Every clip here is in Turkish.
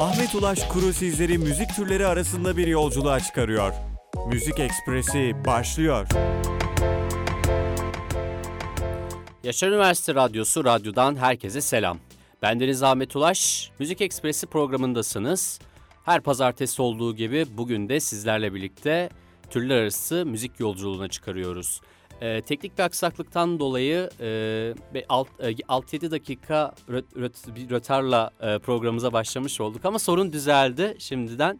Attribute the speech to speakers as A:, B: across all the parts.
A: Ahmet Ulaş Kuru sizleri müzik türleri arasında bir yolculuğa çıkarıyor. Müzik Ekspresi başlıyor.
B: Yaşar Üniversite Radyosu Radyo'dan herkese selam. Ben Deniz Ahmet Ulaş, Müzik Ekspresi programındasınız. Her pazartesi olduğu gibi bugün de sizlerle birlikte türler arası müzik yolculuğuna çıkarıyoruz. Ee, teknik bir aksaklıktan dolayı e, 6-7 e, dakika röt, röt, bir rötarla e, programımıza başlamış olduk ama sorun düzeldi şimdiden.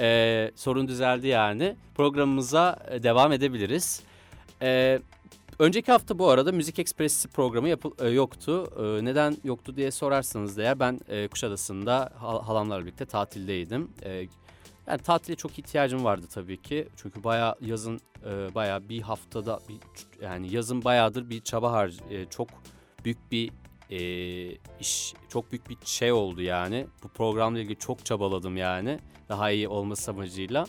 B: E, sorun düzeldi yani. Programımıza e, devam edebiliriz. E, önceki hafta bu arada Müzik Ekspresi programı yapı, e, yoktu. E, neden yoktu diye sorarsanız eğer ben e, Kuşadası'nda hal, halamlarla birlikte tatildeydim. E, yani tatile çok ihtiyacım vardı tabii ki. Çünkü bayağı yazın e, bayağı bir haftada bir yani yazın bayağıdır bir çaba har e, çok büyük bir e, iş çok büyük bir şey oldu yani. Bu programla ilgili çok çabaladım yani. Daha iyi olması amacıyla.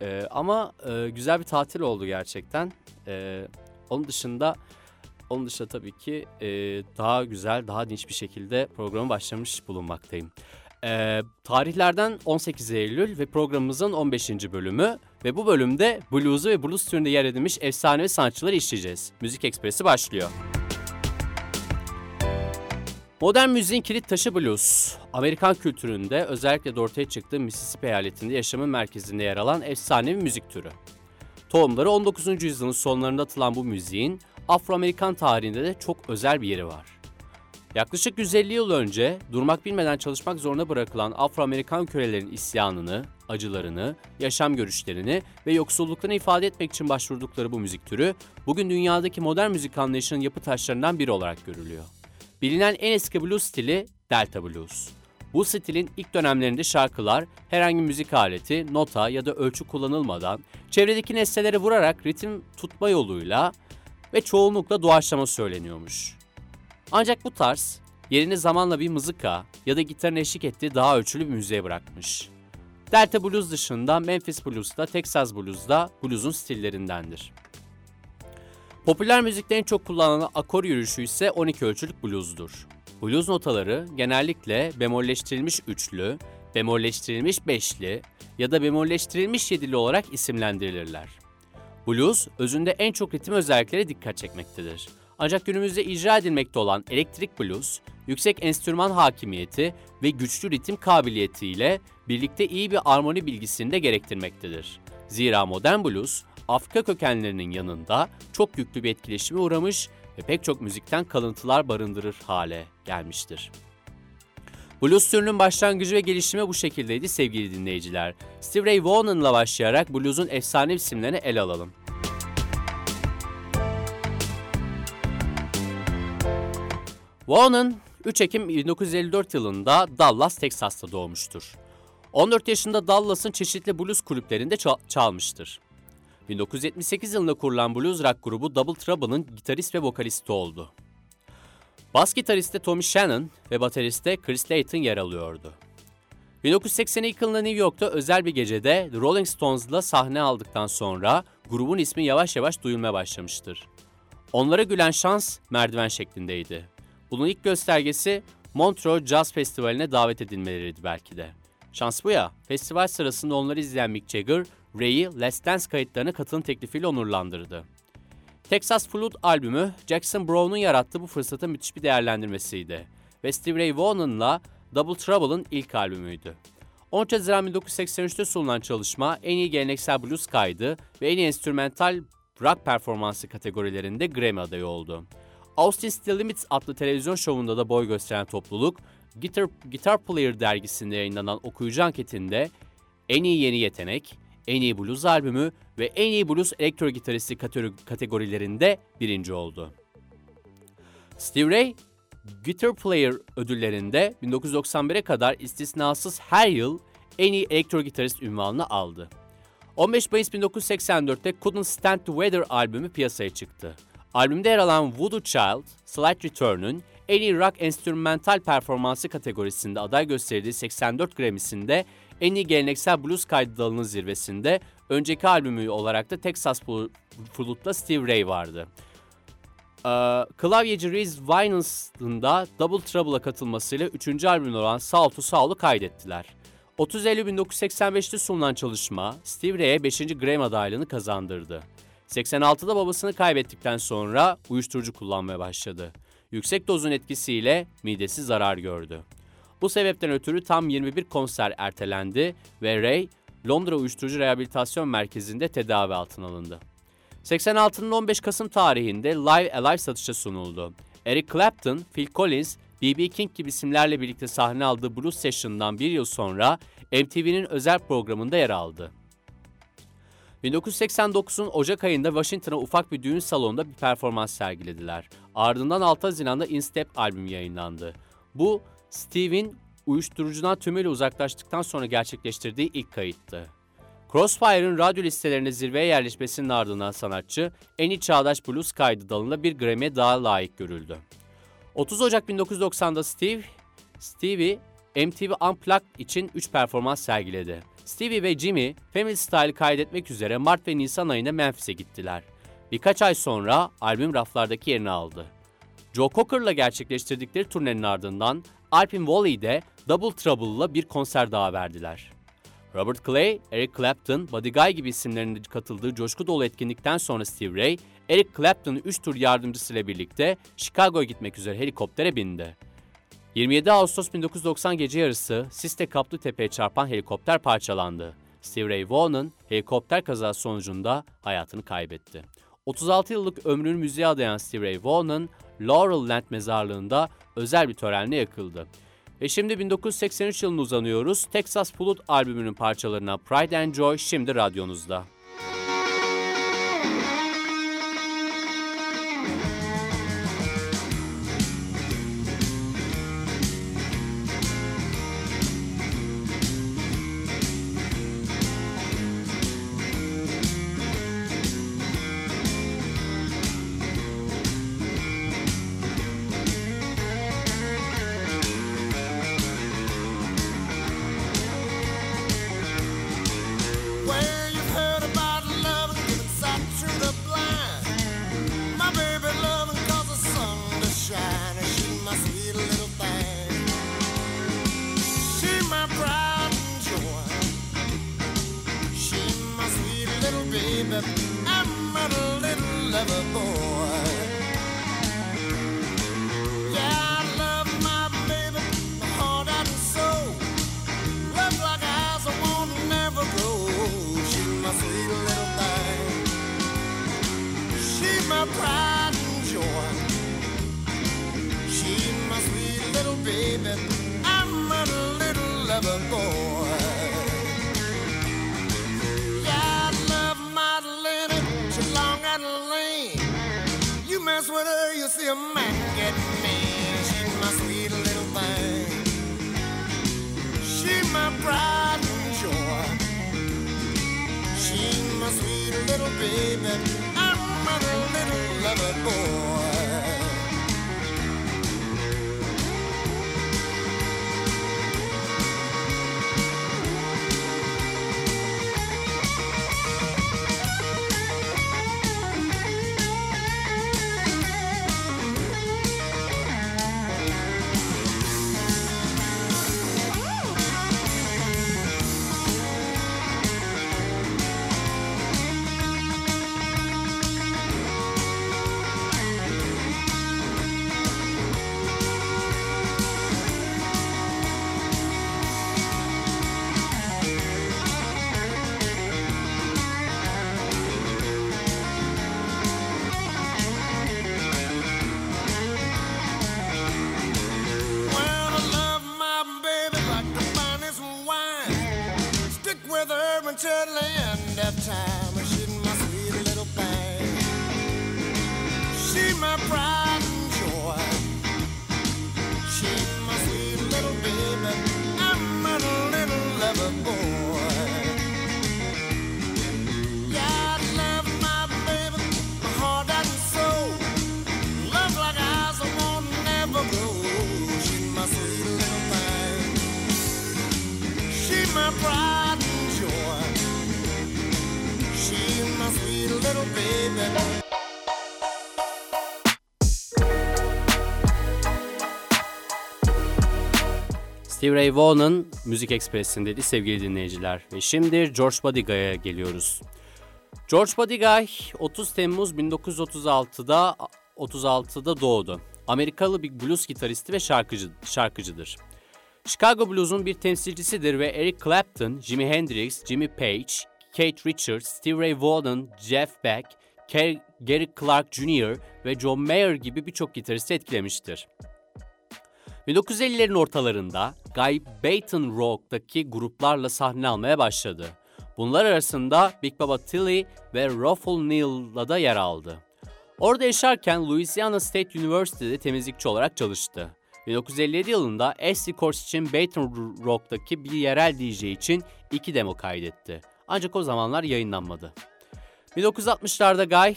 B: E, ama e, güzel bir tatil oldu gerçekten. E, onun dışında onun dışında tabii ki e, daha güzel, daha dinç bir şekilde programı başlamış bulunmaktayım. E, tarihlerden 18 Eylül ve programımızın 15. bölümü ve bu bölümde blues'u ve blues türünde yer edinmiş efsanevi sanatçıları işleyeceğiz. Müzik Ekspresi başlıyor. Modern müziğin kilit taşı blues. Amerikan kültüründe özellikle de ortaya çıktığı Mississippi eyaletinde yaşamın merkezinde yer alan efsanevi müzik türü. Tohumları 19. yüzyılın sonlarında atılan bu müziğin Afro-Amerikan tarihinde de çok özel bir yeri var. Yaklaşık 150 yıl önce durmak bilmeden çalışmak zorunda bırakılan Afro-Amerikan kölelerin isyanını, acılarını, yaşam görüşlerini ve yoksulluklarını ifade etmek için başvurdukları bu müzik türü, bugün dünyadaki modern müzik anlayışının yapı taşlarından biri olarak görülüyor. Bilinen en eski blues stili Delta Blues. Bu stilin ilk dönemlerinde şarkılar herhangi müzik aleti, nota ya da ölçü kullanılmadan çevredeki nesnelere vurarak ritim tutma yoluyla ve çoğunlukla doğaçlama söyleniyormuş. Ancak bu tarz yerini zamanla bir mızıka ya da gitarın eşlik ettiği daha ölçülü bir müziğe bırakmış. Delta Blues dışında Memphis Blues da Texas Blues da blues'un stillerindendir. Popüler müzikte en çok kullanılan akor yürüyüşü ise 12 ölçülük blues'dur. Blues notaları genellikle bemolleştirilmiş üçlü, bemolleştirilmiş beşli ya da bemolleştirilmiş yedili olarak isimlendirilirler. Blues, özünde en çok ritim özelliklere dikkat çekmektedir. Ancak günümüzde icra edilmekte olan elektrik blues, yüksek enstrüman hakimiyeti ve güçlü ritim kabiliyetiyle birlikte iyi bir armoni bilgisini de gerektirmektedir. Zira modern blues, Afrika kökenlerinin yanında çok yüklü bir etkileşime uğramış ve pek çok müzikten kalıntılar barındırır hale gelmiştir. Blues türünün başlangıcı ve gelişimi bu şekildeydi sevgili dinleyiciler. Steve Ray Vaughan'la başlayarak blues'un efsane isimlerini ele alalım. Vaughan 3 Ekim 1954 yılında Dallas, Teksas'ta doğmuştur. 14 yaşında Dallas'ın çeşitli blues kulüplerinde çalmıştır. 1978 yılında kurulan blues rock grubu Double Trouble'ın gitarist ve vokalisti oldu. Bas gitariste Tommy Shannon ve bateriste Chris Layton yer alıyordu. 1982 yılında New York'ta özel bir gecede The Rolling Stones'la sahne aldıktan sonra grubun ismi yavaş yavaş duyulmaya başlamıştır. Onlara gülen şans merdiven şeklindeydi. Bunun ilk göstergesi Montreux Jazz Festivali'ne davet edilmeleriydi belki de. Şans bu ya, festival sırasında onları izleyen Mick Jagger, Ray'i Let's Dance kayıtlarına katılım teklifiyle onurlandırdı. Texas Flood albümü Jackson Brown'un yarattığı bu fırsata müthiş bir değerlendirmesiydi ve Steve Ray Vaughan'la Double Trouble'ın ilk albümüydü. 13 Haziran 1983'te sunulan çalışma en iyi geleneksel blues kaydı ve en iyi enstrümantal rock performansı kategorilerinde Grammy adayı oldu. Austin Still Limits adlı televizyon şovunda da boy gösteren topluluk, Guitar, Guitar Player dergisinde yayınlanan okuyucu anketinde en iyi yeni yetenek, en iyi blues albümü ve en iyi blues elektro gitaristi kategorilerinde birinci oldu. Steve Ray, Guitar Player ödüllerinde 1991'e kadar istisnasız her yıl en iyi elektro gitarist ünvanını aldı. 15 Mayıs 1984'te Couldn't Stand the Weather albümü piyasaya çıktı. Albümde yer alan Voodoo Child, Slight Return'un en iyi rock enstrümantal performansı kategorisinde aday gösterdiği 84 Grammy'sinde en iyi geleneksel blues kaydı dalının zirvesinde önceki albümü olarak da Texas Flood'da Steve Ray vardı. Ee, klavyeci Reese Winans da Double Trouble'a katılmasıyla 3. albümün olan Soul to Soul'u kaydettiler. 30 Eylül 1985'te sunulan çalışma Steve Ray'e 5. Grammy adaylığını kazandırdı. 86'da babasını kaybettikten sonra uyuşturucu kullanmaya başladı. Yüksek dozun etkisiyle midesi zarar gördü. Bu sebepten ötürü tam 21 konser ertelendi ve Ray Londra Uyuşturucu Rehabilitasyon Merkezi'nde tedavi altına alındı. 86'nın 15 Kasım tarihinde Live Alive satışa sunuldu. Eric Clapton, Phil Collins, B.B. King gibi isimlerle birlikte sahne aldığı Blues Session'dan bir yıl sonra MTV'nin özel programında yer aldı. 1989'un Ocak ayında Washington'a ufak bir düğün salonunda bir performans sergilediler. Ardından 6 Haziran'da In Step albüm yayınlandı. Bu, Steve'in uyuşturucudan tümüyle uzaklaştıktan sonra gerçekleştirdiği ilk kayıttı. Crossfire'ın radyo listelerine zirveye yerleşmesinin ardından sanatçı en iyi çağdaş blues kaydı dalında bir Grammy daha layık görüldü. 30 Ocak 1990'da Steve, Stevie MTV Unplugged için 3 performans sergiledi. Stevie ve Jimmy Family Style kaydetmek üzere Mart ve Nisan ayında Memphis'e gittiler. Birkaç ay sonra albüm raflardaki yerini aldı. Joe Cocker'la gerçekleştirdikleri turnenin ardından Alpin Valley'de Double Trouble'la bir konser daha verdiler. Robert Clay, Eric Clapton, Buddy Guy gibi isimlerin katıldığı coşku dolu etkinlikten sonra Steve Ray, Eric Clapton'ın 3 tur yardımcısıyla birlikte Chicago'ya gitmek üzere helikoptere bindi. 27 Ağustos 1990 gece yarısı Siste Kaplı Tepe'ye çarpan helikopter parçalandı. Steve Ray Vaughan'ın helikopter kazası sonucunda hayatını kaybetti. 36 yıllık ömrünü müziğe adayan Steve Ray Vaughan'ın Laurel Land mezarlığında özel bir törenle yakıldı. Ve şimdi 1983 yılına uzanıyoruz. Texas Flood albümünün parçalarına Pride and Joy şimdi radyonuzda.
C: I'm a little lover boy. little baby. I'm a little lover boy.
B: Steve Ray Vaughan'ın Müzik Ekspresi'ndeydi sevgili dinleyiciler. Ve şimdi George Bodiga'ya geliyoruz. George Bodigay 30 Temmuz 1936'da 36'da doğdu. Amerikalı bir blues gitaristi ve şarkıcı, şarkıcıdır. Chicago Blues'un bir temsilcisidir ve Eric Clapton, Jimi Hendrix, Jimmy Page, Kate Richards, Steve Ray Vaughan, Jeff Beck, Gary Clark Jr. ve John Mayer gibi birçok gitaristi etkilemiştir. 1950'lerin ortalarında Guy Baton Rock'taki gruplarla sahne almaya başladı. Bunlar arasında Big Baba Tilly ve Ruffle Neal'la da yer aldı. Orada yaşarken Louisiana State University'de temizlikçi olarak çalıştı. 1957 yılında S Records için Baton Rock'taki bir yerel DJ için iki demo kaydetti. Ancak o zamanlar yayınlanmadı. 1960'larda Guy,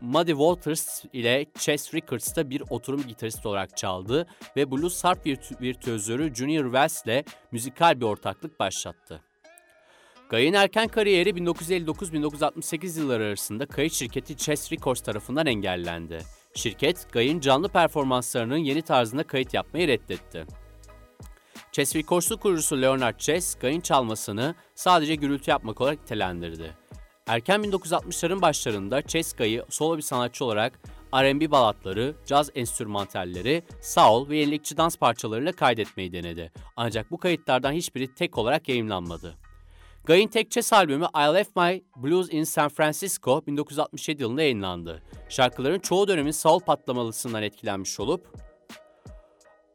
B: Muddy Waters ile Chess Records'ta bir oturum gitarist olarak çaldı ve blues harp virtüözörü Junior Wells ile müzikal bir ortaklık başlattı. Guy'ın erken kariyeri 1959-1968 yılları arasında kayıt şirketi Chess Records tarafından engellendi. Şirket, Guy'ın canlı performanslarının yeni tarzında kayıt yapmayı reddetti. Chess Records'u kurucusu Leonard Chess, Guy'ın çalmasını sadece gürültü yapmak olarak nitelendirdi. Erken 1960'ların başlarında Cheska'yı solo bir sanatçı olarak R&B balatları, caz enstrümantalleri, soul ve yenilikçi dans parçalarıyla kaydetmeyi denedi. Ancak bu kayıtlardan hiçbiri tek olarak yayınlanmadı. Guy'in tek chess albümü I Left My Blues in San Francisco 1967 yılında yayınlandı. Şarkıların çoğu dönemin soul patlamalısından etkilenmiş olup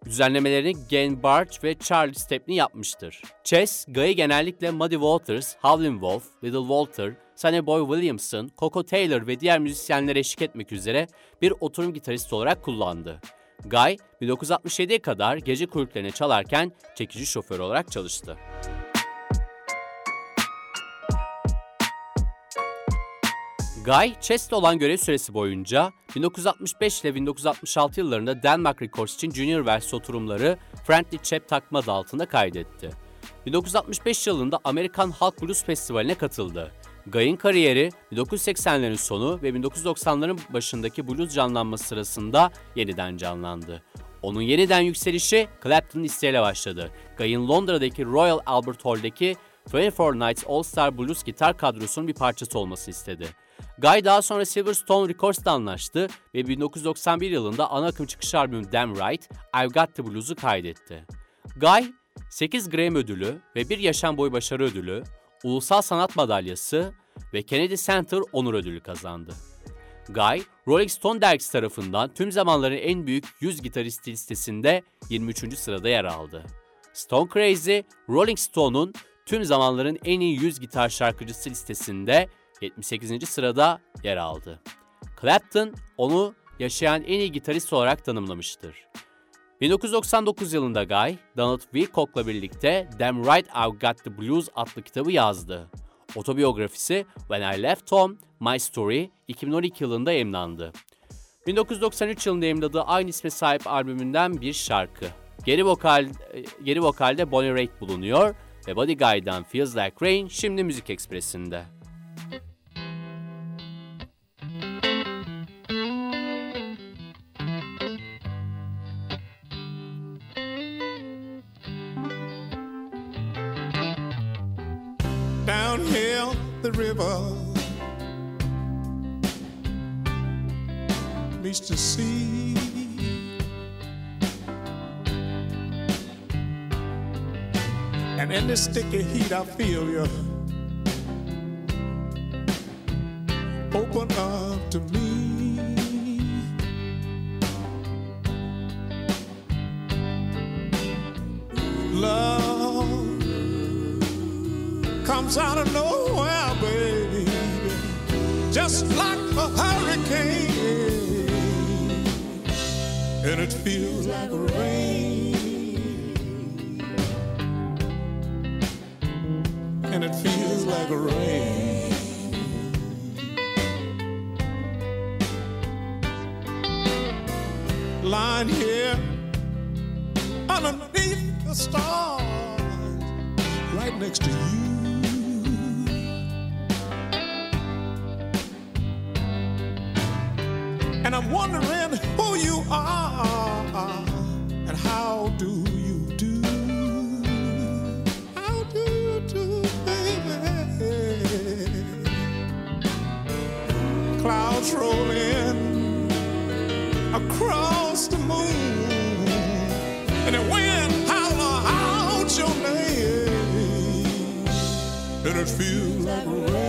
B: Düzenlemelerini Gen Barch ve Charlie Stepney yapmıştır. Chess, Guy'ı genellikle Muddy Waters, Howlin' Wolf, Little Walter, Sonny Boy Williamson, Coco Taylor ve diğer müzisyenlere eşlik etmek üzere bir oturum gitarist olarak kullandı. Guy, 1967'ye kadar gece kulüplerine çalarken çekici şoför olarak çalıştı. Guy, Chess'te olan görev süresi boyunca 1965 ile 1966 yıllarında Denmark Records için Junior versiyon oturumları Friendly Chap takma adı altında kaydetti. 1965 yılında Amerikan Halk Blues Festivali'ne katıldı. Guy'ın kariyeri 1980'lerin sonu ve 1990'ların başındaki blues canlanması sırasında yeniden canlandı. Onun yeniden yükselişi Clapton'ın isteğiyle başladı. Guy'ın Londra'daki Royal Albert Hall'deki 24 Nights All Star Blues gitar kadrosunun bir parçası olması istedi. Guy daha sonra Silverstone Records'ta anlaştı ve 1991 yılında ana akım çıkış albümü Damn Right, I've Got The Blues'u kaydetti. Guy, 8 Grammy ödülü ve bir yaşam boyu başarı ödülü, Ulusal Sanat Madalyası ve Kennedy Center Onur Ödülü kazandı. Guy, Rolling Stone dergisi tarafından tüm zamanların en büyük 100 gitaristi listesinde 23. sırada yer aldı. Stone Crazy, Rolling Stone'un tüm zamanların en iyi 100 gitar şarkıcısı listesinde 78. sırada yer aldı. Clapton onu yaşayan en iyi gitarist olarak tanımlamıştır. 1999 yılında Guy, Donald Wilcock'la birlikte Damn Right I've Got The Blues adlı kitabı yazdı. Otobiyografisi When I Left Home, My Story 2012 yılında yayımlandı. 1993 yılında yayımladığı aynı isme sahip albümünden bir şarkı. Geri vokal geri vokalde Bonnie Raitt bulunuyor ve Body Guy'dan Feels Like Rain şimdi Müzik Ekspresi'nde.
D: I feel you clouds rolling across the moon, and the wind holler out your name, and it feels like rain,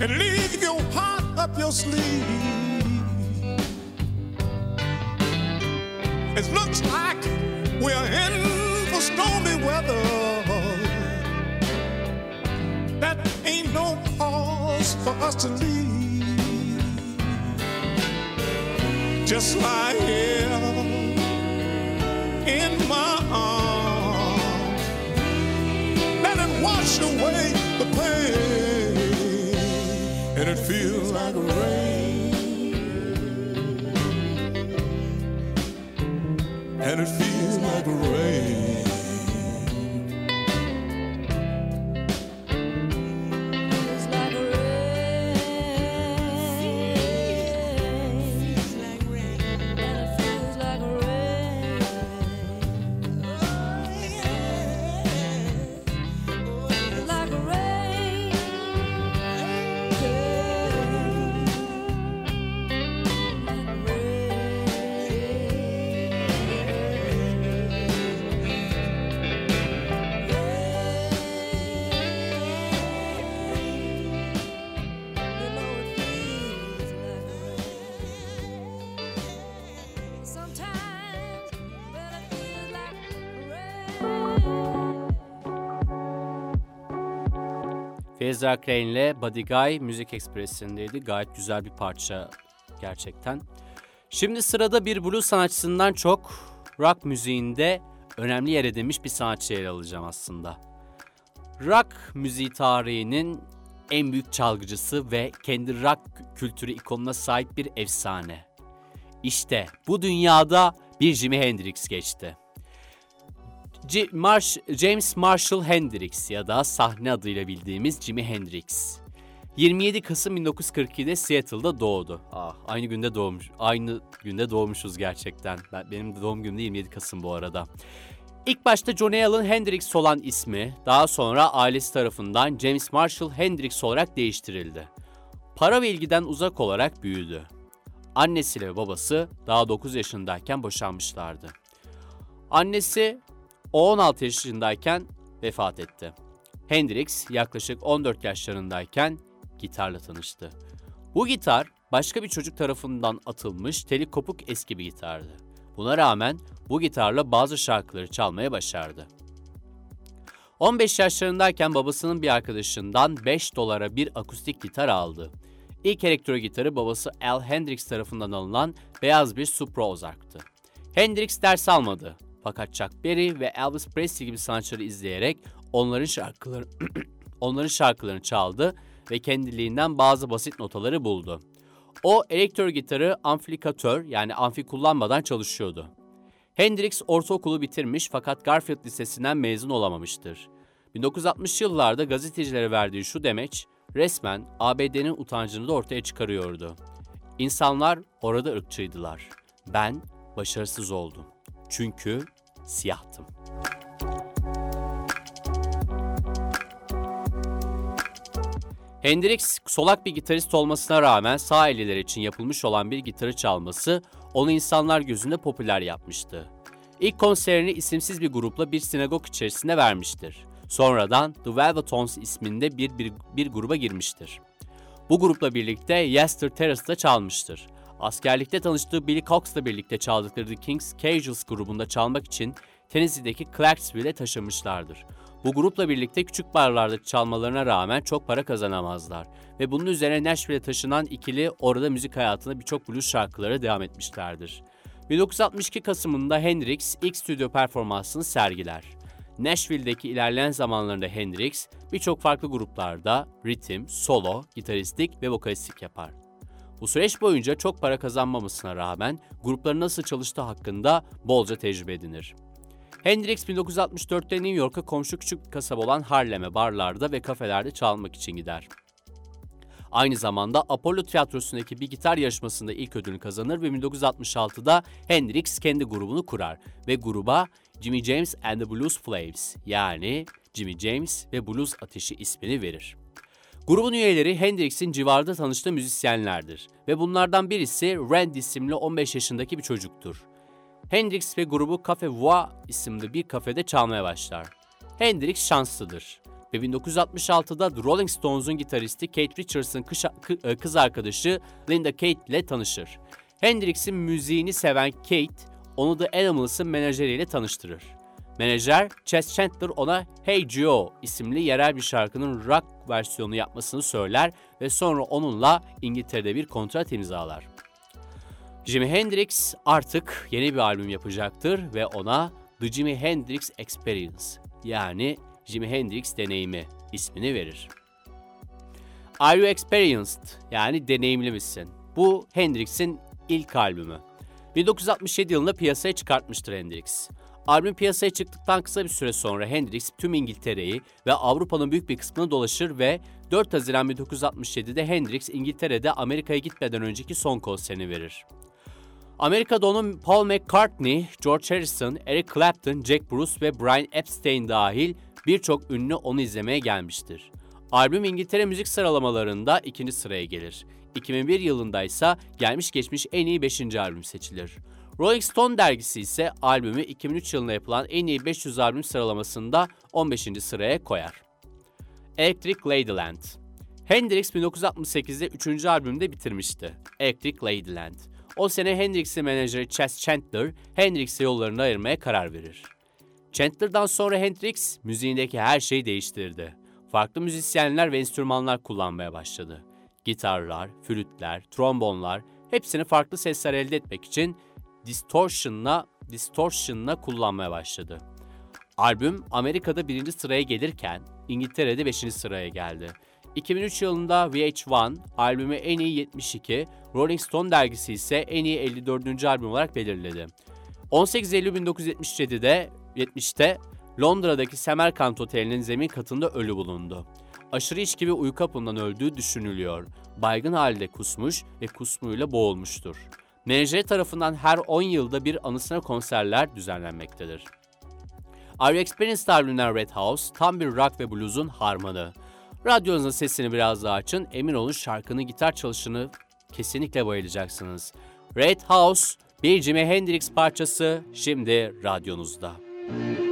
D: and leave your heart up your sleeve. It looks like we're in for stormy weather. That ain't no cause for us to leave. Just lie here in my arms. Let it wash away it feels like a rain,
E: and it feels like a rain.
B: Feyza Crane ile Buddy Guy Müzik Ekspresi'ndeydi. Gayet güzel bir parça gerçekten. Şimdi sırada bir blues sanatçısından çok rock müziğinde önemli yer edinmiş bir sanatçı yer alacağım aslında. Rock müziği tarihinin en büyük çalgıcısı ve kendi rock kültürü ikonuna sahip bir efsane. İşte bu dünyada bir Jimi Hendrix geçti. J- Marsh- James Marshall Hendrix ya da sahne adıyla bildiğimiz Jimi Hendrix. 27 Kasım 1942'de Seattle'da doğdu. Ah, aynı günde doğmuş. Aynı günde doğmuşuz gerçekten. Ben, benim de doğum günüm de 27 Kasım bu arada. İlk başta Johnny Allen Hendrix olan ismi daha sonra ailesi tarafından James Marshall Hendrix olarak değiştirildi. Para ve ilgiden uzak olarak büyüdü. Annesiyle babası daha 9 yaşındayken boşanmışlardı. Annesi o 16 yaşındayken vefat etti. Hendrix yaklaşık 14 yaşlarındayken gitarla tanıştı. Bu gitar başka bir çocuk tarafından atılmış teli kopuk eski bir gitardı. Buna rağmen bu gitarla bazı şarkıları çalmaya başardı. 15 yaşlarındayken babasının bir arkadaşından 5 dolara bir akustik gitar aldı. İlk elektro gitarı babası Al Hendrix tarafından alınan beyaz bir Supra Ozark'tı. Hendrix ders almadı fakat Chuck Berry ve Elvis Presley gibi sanatçıları izleyerek onların şarkıları onların şarkılarını çaldı ve kendiliğinden bazı basit notaları buldu. O elektro gitarı amplifikatör yani amfi kullanmadan çalışıyordu. Hendrix ortaokulu bitirmiş fakat Garfield Lisesi'nden mezun olamamıştır. 1960 yıllarda gazetecilere verdiği şu demeç resmen ABD'nin utancını da ortaya çıkarıyordu. İnsanlar orada ırkçıydılar. Ben başarısız oldum. Çünkü siyahtım. Hendrix solak bir gitarist olmasına rağmen sağ elliler için yapılmış olan bir gitarı çalması onu insanlar gözünde popüler yapmıştı. İlk konserini isimsiz bir grupla bir sinagog içerisinde vermiştir. Sonradan The Velvetones isminde bir, bir, bir gruba girmiştir. Bu grupla birlikte Yester Terrace'da çalmıştır. Askerlikte tanıştığı Billy Cox'la birlikte çaldıkları The Kings Casuals grubunda çalmak için Tennessee'deki Clarksville'e taşınmışlardır. Bu grupla birlikte küçük barlarda çalmalarına rağmen çok para kazanamazlar. Ve bunun üzerine Nashville'e taşınan ikili orada müzik hayatına birçok blues şarkıları devam etmişlerdir. 1962 Kasım'ında Hendrix ilk stüdyo performansını sergiler. Nashville'deki ilerleyen zamanlarında Hendrix birçok farklı gruplarda ritim, solo, gitaristlik ve vokalistlik yapar. Bu süreç boyunca çok para kazanmamasına rağmen grupların nasıl çalıştığı hakkında bolca tecrübe edinir. Hendrix 1964'te New York'a komşu küçük bir kasaba olan Harlem'e barlarda ve kafelerde çalmak için gider. Aynı zamanda Apollo Tiyatrosu'ndaki bir gitar yarışmasında ilk ödülünü kazanır ve 1966'da Hendrix kendi grubunu kurar ve gruba Jimmy James and the Blues Flames yani Jimmy James ve Blues Ateşi ismini verir. Grubun üyeleri Hendrix'in civarda tanıştığı müzisyenlerdir ve bunlardan birisi Rand isimli 15 yaşındaki bir çocuktur. Hendrix ve grubu Cafe Voix isimli bir kafede çalmaya başlar. Hendrix şanslıdır ve 1966'da The Rolling Stones'un gitaristi Kate Richards'ın kı- kız arkadaşı Linda Kate ile tanışır. Hendrix'in müziğini seven Kate, onu The Animals'ın menajeriyle tanıştırır. Menajer Chess Chandler ona Hey Joe isimli yerel bir şarkının rock versiyonu yapmasını söyler ve sonra onunla İngiltere'de bir kontrat imzalar. Jimi Hendrix artık yeni bir albüm yapacaktır ve ona The Jimi Hendrix Experience yani Jimi Hendrix deneyimi ismini verir. Are You Experienced yani deneyimli misin? Bu Hendrix'in ilk albümü. 1967 yılında piyasaya çıkartmıştır Hendrix. Albüm piyasaya çıktıktan kısa bir süre sonra Hendrix tüm İngiltere'yi ve Avrupa'nın büyük bir kısmını dolaşır ve 4 Haziran 1967'de Hendrix İngiltere'de Amerika'ya gitmeden önceki son konserini verir. Amerika'da onun Paul McCartney, George Harrison, Eric Clapton, Jack Bruce ve Brian Epstein dahil birçok ünlü onu izlemeye gelmiştir. Albüm İngiltere müzik sıralamalarında ikinci sıraya gelir. 2001 yılında ise gelmiş geçmiş en iyi 5. albüm seçilir. Rolling Stone dergisi ise albümü 2003 yılında yapılan en iyi 500 albüm sıralamasında 15. sıraya koyar. Electric Ladyland Hendrix 1968'de 3. albümde bitirmişti. Electric Ladyland. O sene Hendrix'in menajeri Chess Chandler, Hendrix'e yollarını ayırmaya karar verir. Chandler'dan sonra Hendrix, müziğindeki her şeyi değiştirdi. Farklı müzisyenler ve enstrümanlar kullanmaya başladı. Gitarlar, flütler, trombonlar, hepsini farklı sesler elde etmek için distortion'la distortion'la kullanmaya başladı. Albüm Amerika'da birinci sıraya gelirken İngiltere'de 5. sıraya geldi. 2003 yılında VH1 albümü en iyi 72, Rolling Stone dergisi ise en iyi 54. albüm olarak belirledi. 18 Eylül 1977'de 70'te Londra'daki Semerkant Oteli'nin zemin katında ölü bulundu. Aşırı içki ve uyku hapından öldüğü düşünülüyor. Baygın halde kusmuş ve kusmuyla boğulmuştur. Menajeri tarafından her 10 yılda bir anısına konserler düzenlenmektedir. Are You Experienced albümünden Red House tam bir rock ve blues'un harmanı. Radyonuzun sesini biraz daha açın, emin olun şarkının gitar çalışını kesinlikle bayılacaksınız. Red House, bir Jimi Hendrix parçası şimdi radyonuzda.
F: Thank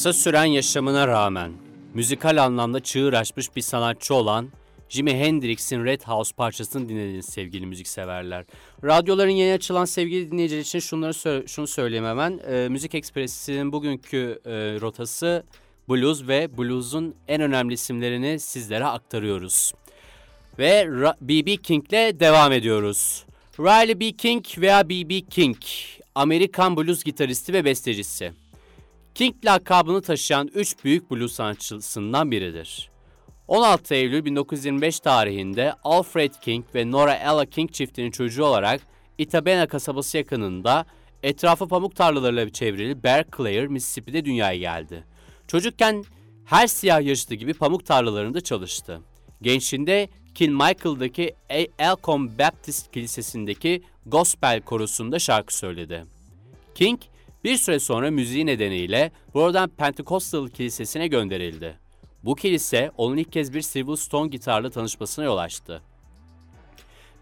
B: Kısa süren yaşamına rağmen müzikal anlamda çığır açmış bir sanatçı olan Jimi Hendrix'in Red House parçasını dinlediniz sevgili müzikseverler. Radyoların yeni açılan sevgili dinleyiciler için şunları sö- şunu söyleyeyim hemen. Ee, Müzik Ekspresi'nin bugünkü e, rotası blues ve blues'un en önemli isimlerini sizlere aktarıyoruz. Ve B.B. King'le devam ediyoruz. Riley B. King veya B.B. King, Amerikan blues gitaristi ve bestecisi. King lakabını taşıyan üç büyük blues sanatçısından biridir. 16 Eylül 1925 tarihinde Alfred King ve Nora Ella King çiftinin çocuğu olarak Itabena kasabası yakınında etrafı pamuk tarlalarıyla çevrili Clare, Mississippi'de dünyaya geldi. Çocukken her siyah yaşlı gibi pamuk tarlalarında çalıştı. Gençliğinde Kilmichael'daki Elcom Baptist Kilisesi'ndeki gospel korusunda şarkı söyledi. King bir süre sonra müziği nedeniyle buradan Pentecostal Kilisesi'ne gönderildi. Bu kilise onun ilk kez bir Civil Stone gitarla tanışmasına yol açtı.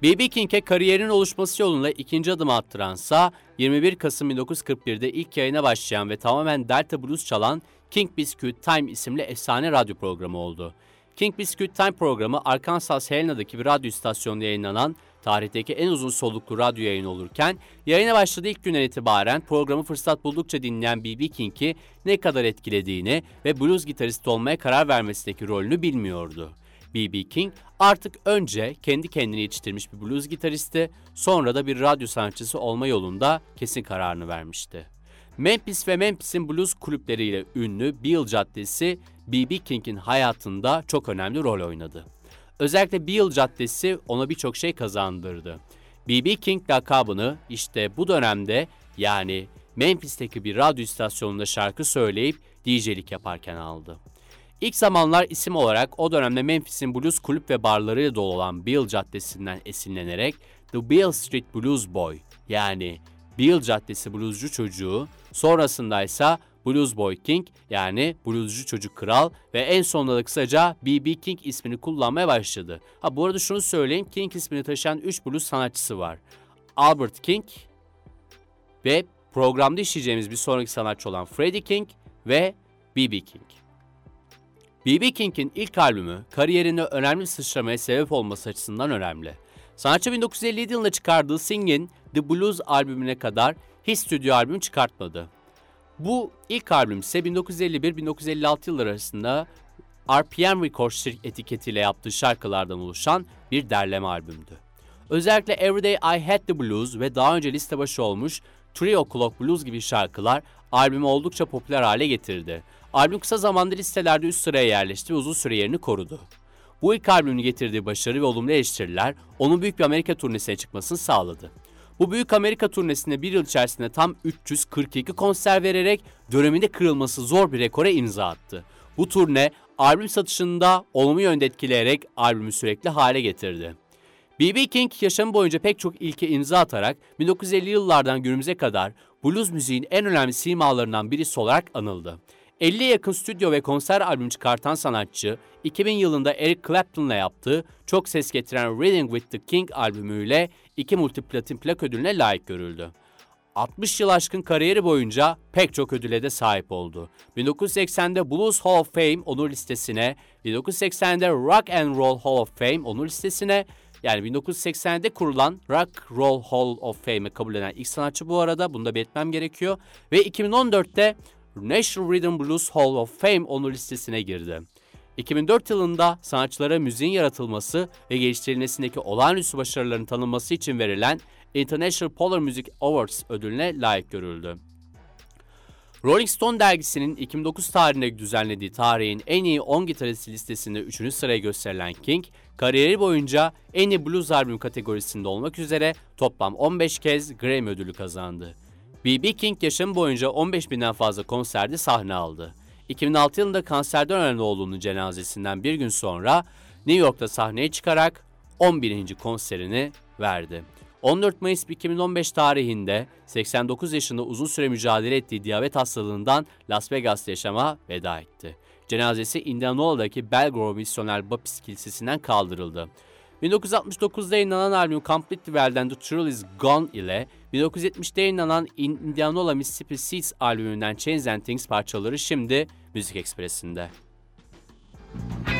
B: B.B. King'e kariyerin oluşması yolunda ikinci adım attıransa 21 Kasım 1941'de ilk yayına başlayan ve tamamen Delta Blues çalan King Biscuit Time isimli efsane radyo programı oldu. King Biscuit Time programı Arkansas Helena'daki bir radyo istasyonunda yayınlanan tarihteki en uzun soluklu radyo yayını olurken yayına başladığı ilk günden itibaren programı fırsat buldukça dinleyen B.B. King'i ne kadar etkilediğini ve blues gitaristi olmaya karar vermesindeki rolünü bilmiyordu. B.B. King artık önce kendi kendini yetiştirmiş bir blues gitaristi, sonra da bir radyo sanatçısı olma yolunda kesin kararını vermişti. Memphis ve Memphis'in blues kulüpleriyle ünlü Beale Caddesi, B.B. King'in hayatında çok önemli rol oynadı. Özellikle Beale Caddesi ona birçok şey kazandırdı. B.B. King lakabını işte bu dönemde yani Memphis'teki bir radyo istasyonunda şarkı söyleyip DJ'lik yaparken aldı. İlk zamanlar isim olarak o dönemde Memphis'in blues kulüp ve barlarıyla dolu olan Beale Caddesi'nden esinlenerek The Beale Street Blues Boy yani Beale Caddesi bluescu çocuğu, sonrasında ise Blues Boy King yani bluescu çocuk kral ve en sonunda da kısaca B.B. King ismini kullanmaya başladı. Ha bu arada şunu söyleyeyim King ismini taşıyan 3 blues sanatçısı var. Albert King ve programda işleyeceğimiz bir sonraki sanatçı olan Freddie King ve B.B. King. B.B. King'in ilk albümü kariyerinde önemli bir sıçramaya sebep olması açısından önemli. Sanatçı 1957 yılında çıkardığı Singin' The Blues albümüne kadar hiç stüdyo albüm çıkartmadı. Bu ilk albüm ise 1951-1956 yılları arasında RPM Records etiketiyle yaptığı şarkılardan oluşan bir derleme albümdü. Özellikle Everyday I Had The Blues ve daha önce liste başı olmuş Three O'Clock Blues gibi şarkılar albümü oldukça popüler hale getirdi. Albüm kısa zamanda listelerde üst sıraya yerleşti ve uzun süre yerini korudu. Bu ilk albümün getirdiği başarı ve olumlu eleştiriler onun büyük bir Amerika turnesine çıkmasını sağladı. Bu büyük Amerika turnesinde bir yıl içerisinde tam 342 konser vererek döneminde kırılması zor bir rekora imza attı. Bu turne albüm satışında olumlu yönde etkileyerek albümü sürekli hale getirdi. B.B. King yaşamı boyunca pek çok ilke imza atarak 1950 yıllardan günümüze kadar blues müziğin en önemli simalarından birisi olarak anıldı. 50'ye yakın stüdyo ve konser albüm çıkartan sanatçı, 2000 yılında Eric Clapton'la yaptığı çok ses getiren Reading with the King albümüyle iki multiplatin plak ödülüne layık görüldü. 60 yıl aşkın kariyeri boyunca pek çok ödüle de sahip oldu. 1980'de Blues Hall of Fame onur listesine, 1980'de Rock and Roll Hall of Fame onur listesine, yani 1980'de kurulan Rock Roll Hall of Fame'i kabul eden ilk sanatçı bu arada, bunu da belirtmem gerekiyor. Ve 2014'te National Rhythm Blues Hall of Fame onur listesine girdi. 2004 yılında sanatçılara müziğin yaratılması ve geliştirilmesindeki olağanüstü başarıların tanınması için verilen International Polar Music Awards ödülüne layık görüldü. Rolling Stone dergisinin 2009 tarihinde düzenlediği tarihin en iyi 10 gitaristi listesinde 3. sıraya gösterilen King, kariyeri boyunca en iyi blues albüm kategorisinde olmak üzere toplam 15 kez Grammy ödülü kazandı. B.B. King yaşamı boyunca 15 binden fazla konserde sahne aldı. 2006 yılında kanserden ölen oğlunun cenazesinden bir gün sonra New York'ta sahneye çıkarak 11. konserini verdi. 14 Mayıs 2015 tarihinde 89 yaşında uzun süre mücadele ettiği diyabet hastalığından Las Vegas'ta yaşama veda etti. Cenazesi Indianola'daki Belgrove Misyoner Baptist Kilisesi'nden kaldırıldı. 1969'da yayınlanan albüm Completely Well and The Truth Is Gone ile 1970'te yayınlanan Indianola Mississippi Seeds albümünden Chains and Things parçaları şimdi Müzik Ekspresi'nde.
F: The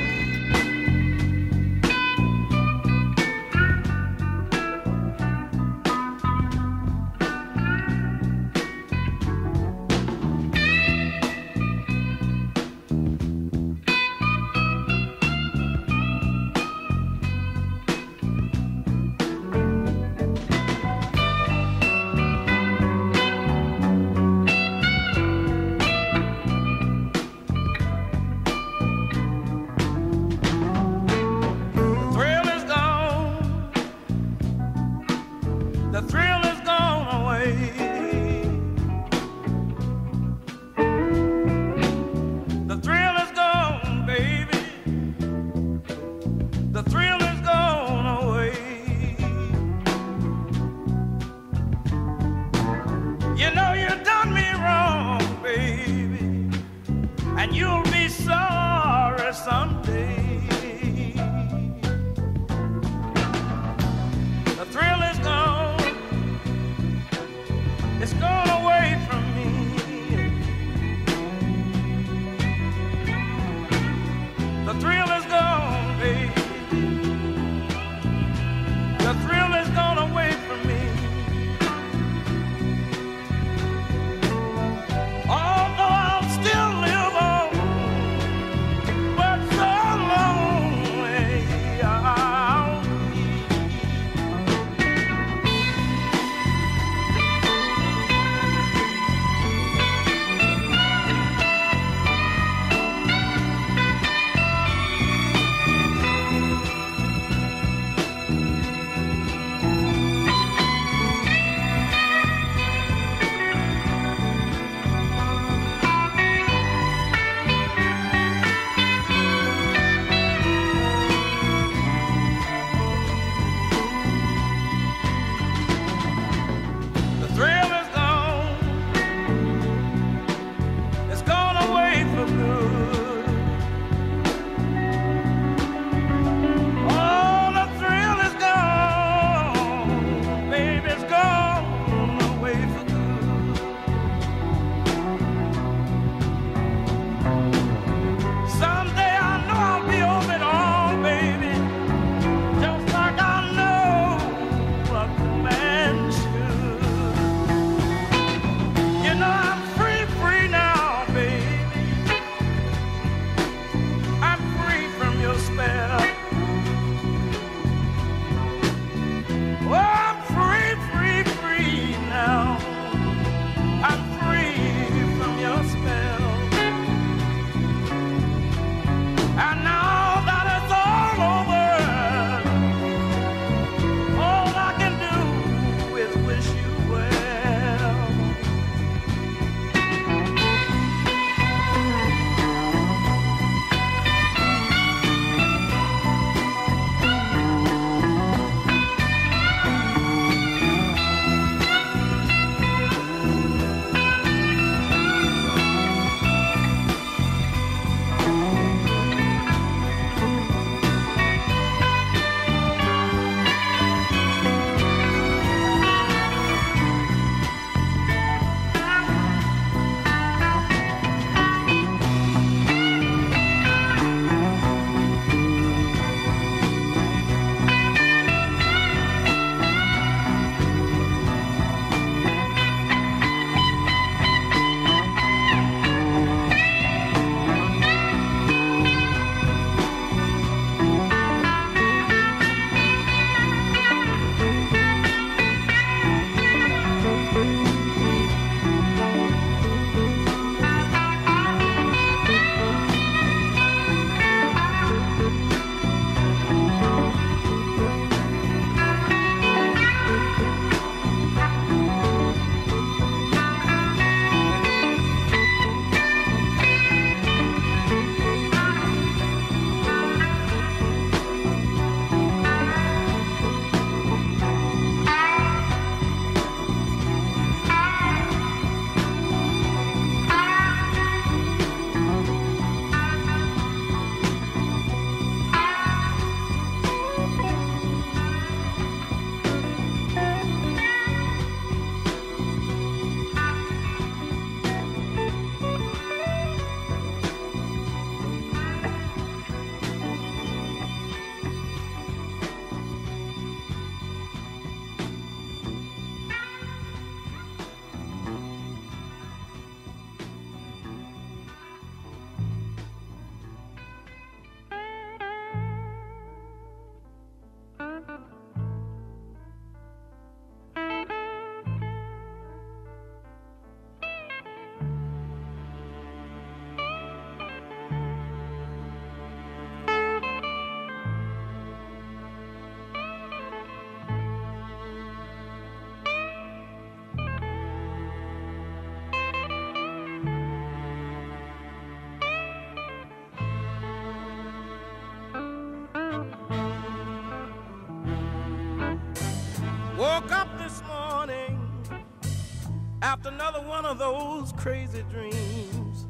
F: one of those crazy dreams.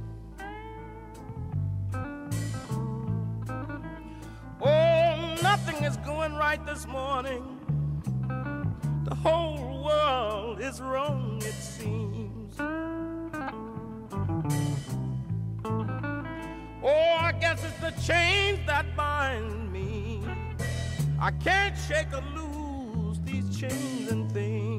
F: Oh, nothing is going right this morning. The whole world is wrong, it seems. Oh, I guess it's the chains that bind me. I can't shake or lose these chains and things.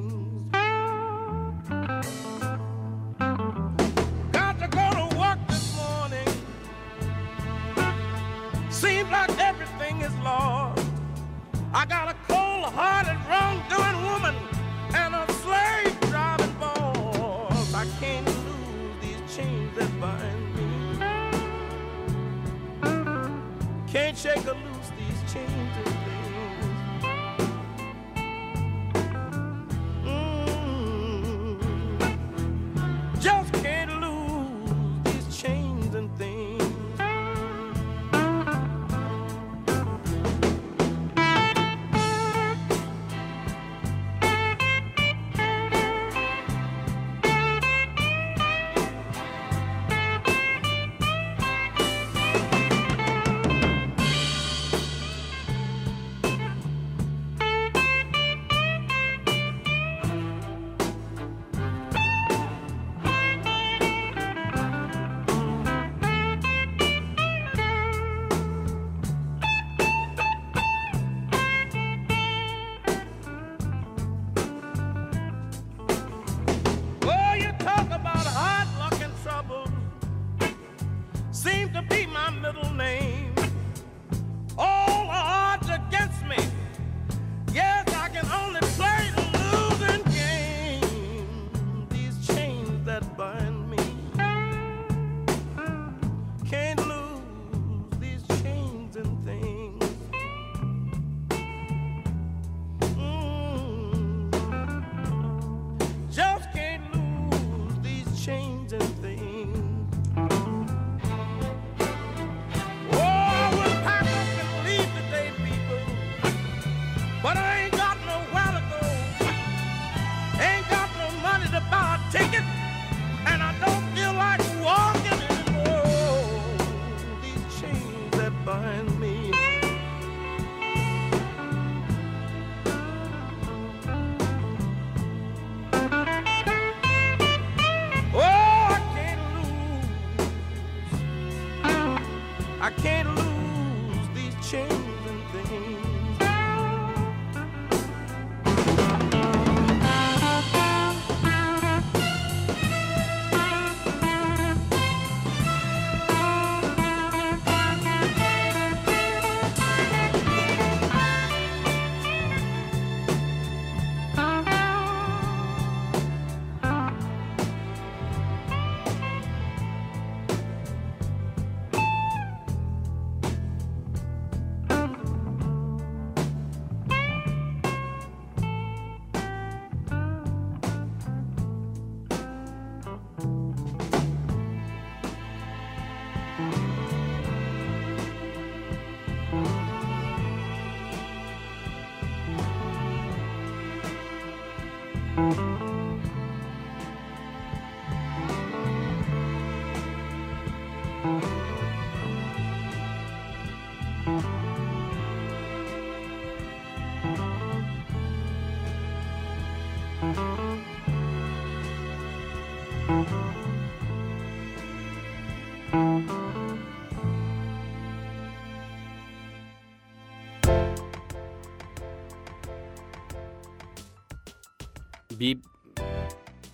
F: Woman and a slave. I can't lose these chains that bind me. Can't shake or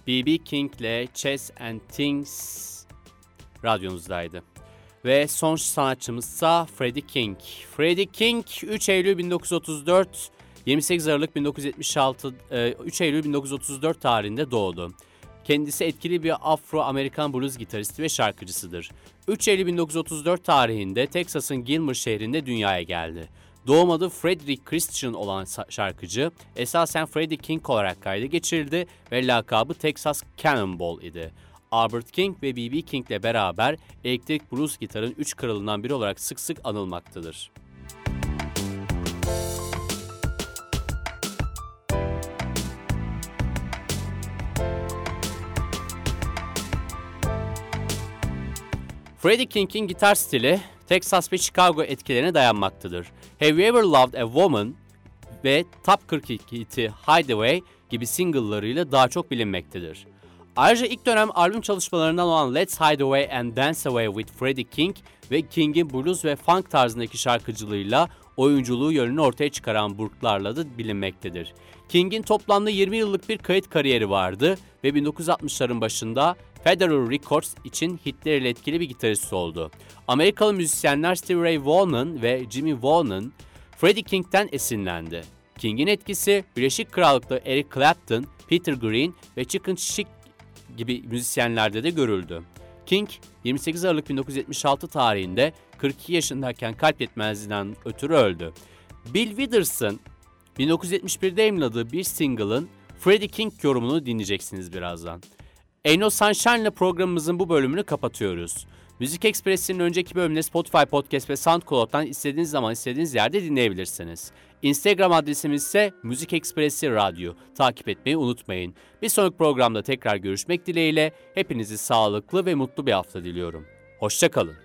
B: B.B. King'le Chess and Things radyonuzdaydı. Ve son sanatçımızsa Freddie King. Freddie King 3 Eylül 1934, 28 Aralık 1976, e, 3 Eylül 1934 tarihinde doğdu. Kendisi etkili bir Afro-Amerikan blues gitaristi ve şarkıcısıdır. 3 Eylül 1934 tarihinde Texas'ın Gilmer şehrinde dünyaya geldi. Doğum adı Frederick Christian olan şarkıcı esasen Freddie King olarak kayda geçirildi ve lakabı Texas Cannonball idi. Albert King ve B.B. King ile beraber elektrik blues gitarın üç kralından biri olarak sık sık anılmaktadır. Freddie King'in gitar stili Texas ve Chicago etkilerine dayanmaktadır. Have You Ever Loved a Woman ve Top 42 hiti Hideaway gibi single'larıyla daha çok bilinmektedir. Ayrıca ilk dönem albüm çalışmalarından olan Let's Hide Away and Dance Away with Freddie King ve King'in blues ve funk tarzındaki şarkıcılığıyla oyunculuğu yönünü ortaya çıkaran Burk'larla da bilinmektedir. King'in toplamda 20 yıllık bir kayıt kariyeri vardı ve 1960'ların başında Federal Records için hitleriyle etkili bir gitarist oldu. Amerikalı müzisyenler Stevie Ray Vaughan ve Jimmy Vaughan, Freddie King'den esinlendi. King'in etkisi Birleşik Krallık'ta Eric Clapton, Peter Green ve Chicken Chick gibi müzisyenlerde de görüldü. King, 28 Aralık 1976 tarihinde 42 yaşındayken kalp yetmezliğinden ötürü öldü. Bill Withers'ın 1971'de yayınladığı bir single'ın Freddie King yorumunu dinleyeceksiniz birazdan. Ain't No Sunshine ile programımızın bu bölümünü kapatıyoruz. Müzik Ekspresi'nin önceki bölümünde Spotify Podcast ve SoundCloud'dan istediğiniz zaman istediğiniz yerde dinleyebilirsiniz. Instagram adresimiz ise Müzik Ekspresi Radyo. Takip etmeyi unutmayın. Bir sonraki programda tekrar görüşmek dileğiyle hepinizi sağlıklı ve mutlu bir hafta diliyorum. Hoşçakalın.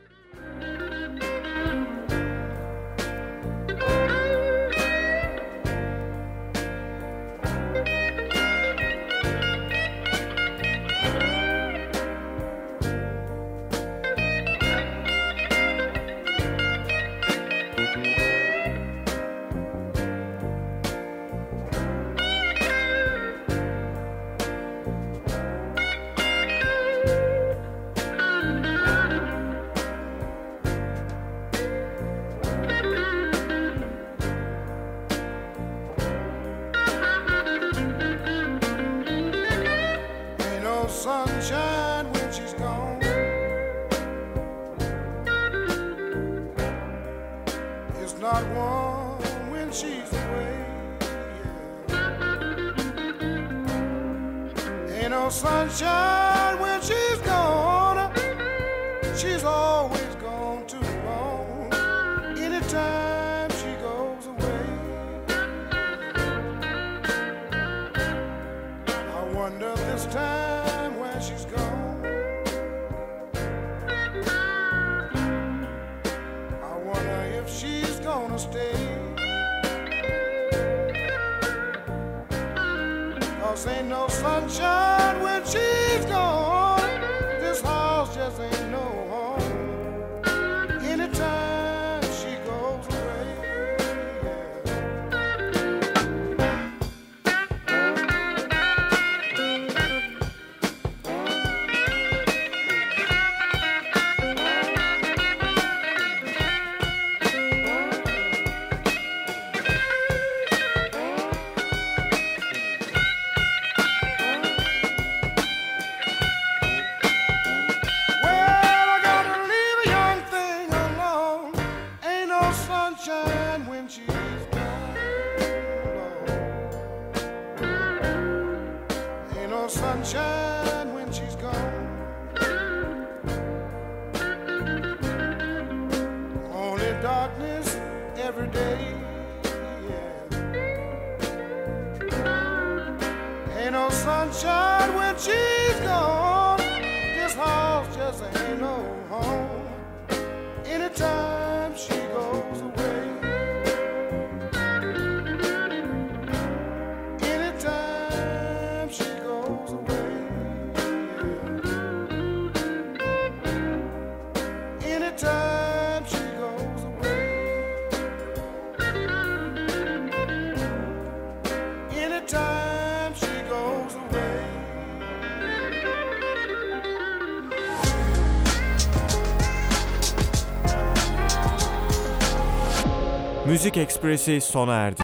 A: Müzik Ekspresi sona erdi.